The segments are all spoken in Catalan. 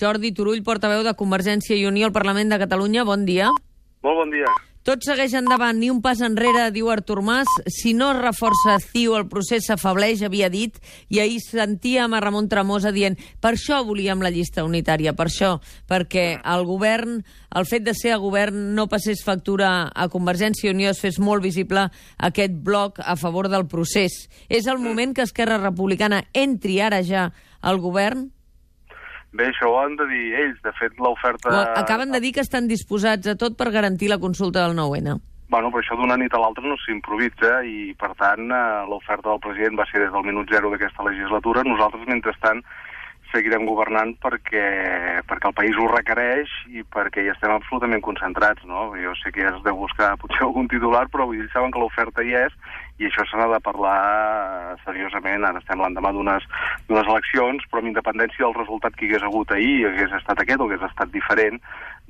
Jordi Turull, portaveu de Convergència i Unió al Parlament de Catalunya. Bon dia. Molt bon dia. Tot segueix endavant, ni un pas enrere, diu Artur Mas. Si no es reforça CiU, el procés s'afableix, havia dit, i ahir sentíem a Ramon Tremosa dient per això volíem la llista unitària, per això, perquè el govern, el fet de ser a govern no passés factura a Convergència i Unió, es fes molt visible aquest bloc a favor del procés. És el moment que Esquerra Republicana entri ara ja al govern? Bé, això ho han de dir ells. De fet, l'oferta... Acaben de dir que estan disposats a tot per garantir la consulta del 9-N. Bueno, però això d'una nit a l'altra no s'improvisa i, per tant, eh, l'oferta del president va ser des del minut zero d'aquesta legislatura. Nosaltres, mentrestant, seguirem governant perquè, perquè el país ho requereix i perquè hi estem absolutament concentrats, no? Jo sé que has de buscar potser algun titular, però vull dir, saben que l'oferta hi és i això se n'ha de parlar seriosament. Ara estem l'endemà d'unes eleccions, però amb independència del resultat que hi hagués hagut ahir, hagués estat aquest o hagués estat diferent,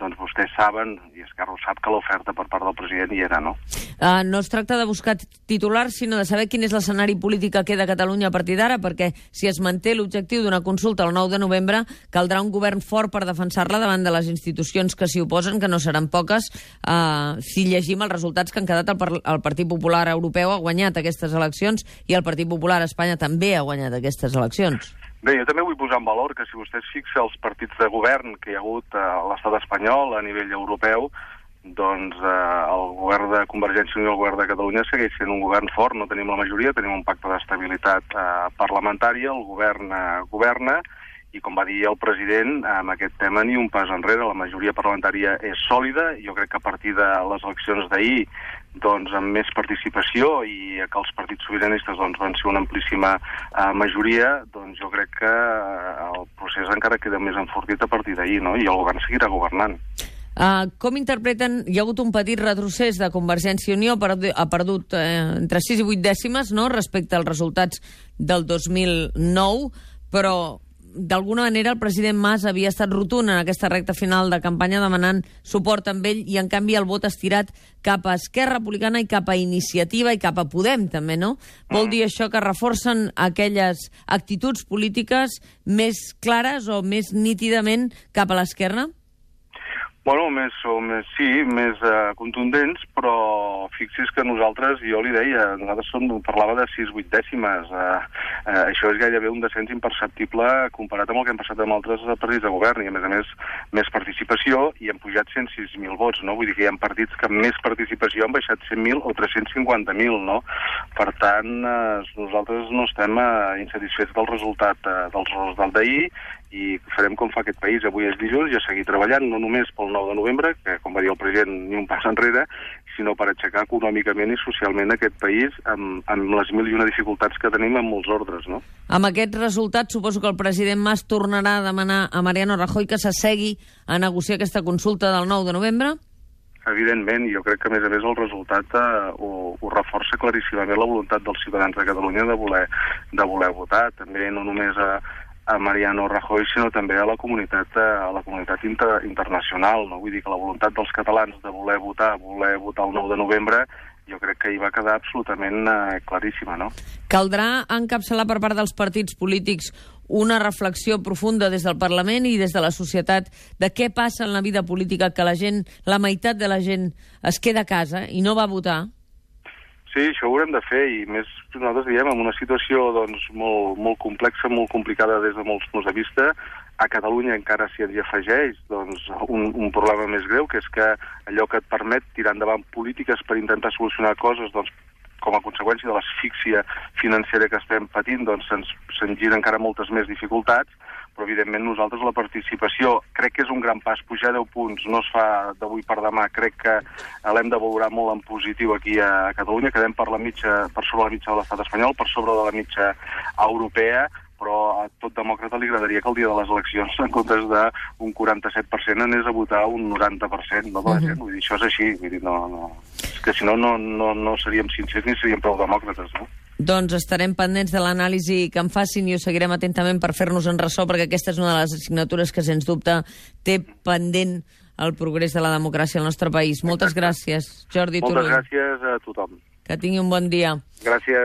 doncs vostès saben, i Esquerra sap, que l'oferta per part del president hi era, no? Uh, no es tracta de buscar titulars, sinó de saber quin és l'escenari polític que queda a Catalunya a partir d'ara, perquè si es manté l'objectiu d'una consulta el 9 de novembre, caldrà un govern fort per defensar-la davant de les institucions que s'hi oposen, que no seran poques, uh, si llegim els resultats que han quedat el, el Partit Popular Europeu ha guanyat aquestes eleccions i el Partit Popular a Espanya també ha guanyat aquestes eleccions. Bé, jo també vull posar en valor que si vostè es fixa els partits de govern que hi ha hagut a l'estat espanyol a nivell europeu, doncs eh, el govern de Convergència i Unió, el govern de Catalunya, segueix sent un govern fort, no tenim la majoria, tenim un pacte d'estabilitat eh, parlamentària, el govern eh, governa, i com va dir el president, amb aquest tema ni un pas enrere, la majoria parlamentària és sòlida, jo crec que a partir de les eleccions d'ahir, doncs amb més participació i que els partits sobiranistes doncs, van ser una amplíssima eh, majoria, doncs jo crec que eh, el procés encara queda més enfortit a partir d'ahir, no? i el govern seguirà governant. Uh, com interpreten... Hi ha hagut un petit retrocés de Convergència i Unió, ha perdut eh, entre 6 i 8 dècimes no? respecte als resultats del 2009, però d'alguna manera el president Mas havia estat rotund en aquesta recta final de campanya demanant suport amb ell i en canvi el vot estirat cap a Esquerra Republicana i cap a Iniciativa i cap a Podem també, no? Vol dir això que reforcen aquelles actituds polítiques més clares o més nítidament cap a l'esquerra? Bueno, més més, sí, més uh, contundents, però fixi's que nosaltres, jo li deia, nosaltres som, parlava de 6-8 dècimes. Uh, uh, això és gairebé un descens imperceptible comparat amb el que hem passat amb altres partits de govern, i a més a més més participació, i hem pujat 106.000 vots, no? Vull dir que hi ha partits que amb més participació han baixat 100.000 o 350.000, no? Per tant, uh, nosaltres no estem uh, insatisfets del resultat uh, dels resultats d'ahir, i farem com fa aquest país. Avui és dilluns i a seguir treballant, no només pel 9 de novembre, que com va dir el president, ni un pas enrere, sinó per aixecar econòmicament i socialment aquest país amb, amb les mil i una dificultats que tenim en molts ordres, no? Amb aquest resultat, suposo que el president Mas tornarà a demanar a Mariano Rajoy que s'assegui a negociar aquesta consulta del 9 de novembre? Evidentment, jo crec que a més a més el resultat eh, ho, ho reforça claríssimament la voluntat dels ciutadans de Catalunya de voler, de voler votar. També no només a, a Mariano Rajoy, sinó també a la comunitat, eh, a la comunitat inter, internacional. No? Vull dir que la voluntat dels catalans de voler votar, voler votar el 9 de novembre, jo crec que hi va quedar absolutament eh, claríssima, no? Caldrà encapçalar per part dels partits polítics una reflexió profunda des del Parlament i des de la societat de què passa en la vida política que la gent, la meitat de la gent es queda a casa i no va votar? Sí, això ho haurem de fer, i més nosaltres diem en una situació doncs, molt, molt complexa, molt complicada des de molts punts de vista, a Catalunya encara s'hi afegeix doncs, un, un problema més greu, que és que allò que et permet tirar endavant polítiques per intentar solucionar coses doncs, com a conseqüència de l'asfíxia financera que estem patint, doncs se'ns se giren encara moltes més dificultats, però evidentment nosaltres la participació crec que és un gran pas, pujar 10 punts no es fa d'avui per demà, crec que l'hem de valorar molt en positiu aquí a Catalunya, quedem per la mitja, per sobre la mitja de l'estat espanyol, per sobre de la mitja europea, però a tot demòcrata li agradaria que el dia de les eleccions, en comptes d'un 47%, anés a votar un 90% no, de la gent. Vull dir, això és així. Vull dir, no, no. Que si no, no, no, no seríem sincers ni seríem prou demòcrates, no? Doncs estarem pendents de l'anàlisi que en facin i ho seguirem atentament per fer-nos en ressò, perquè aquesta és una de les assignatures que, sens dubte, té pendent el progrés de la democràcia al nostre país. Moltes gràcies, Jordi Moltes Turull. gràcies a tothom. Que tingui un bon dia. Gràcies.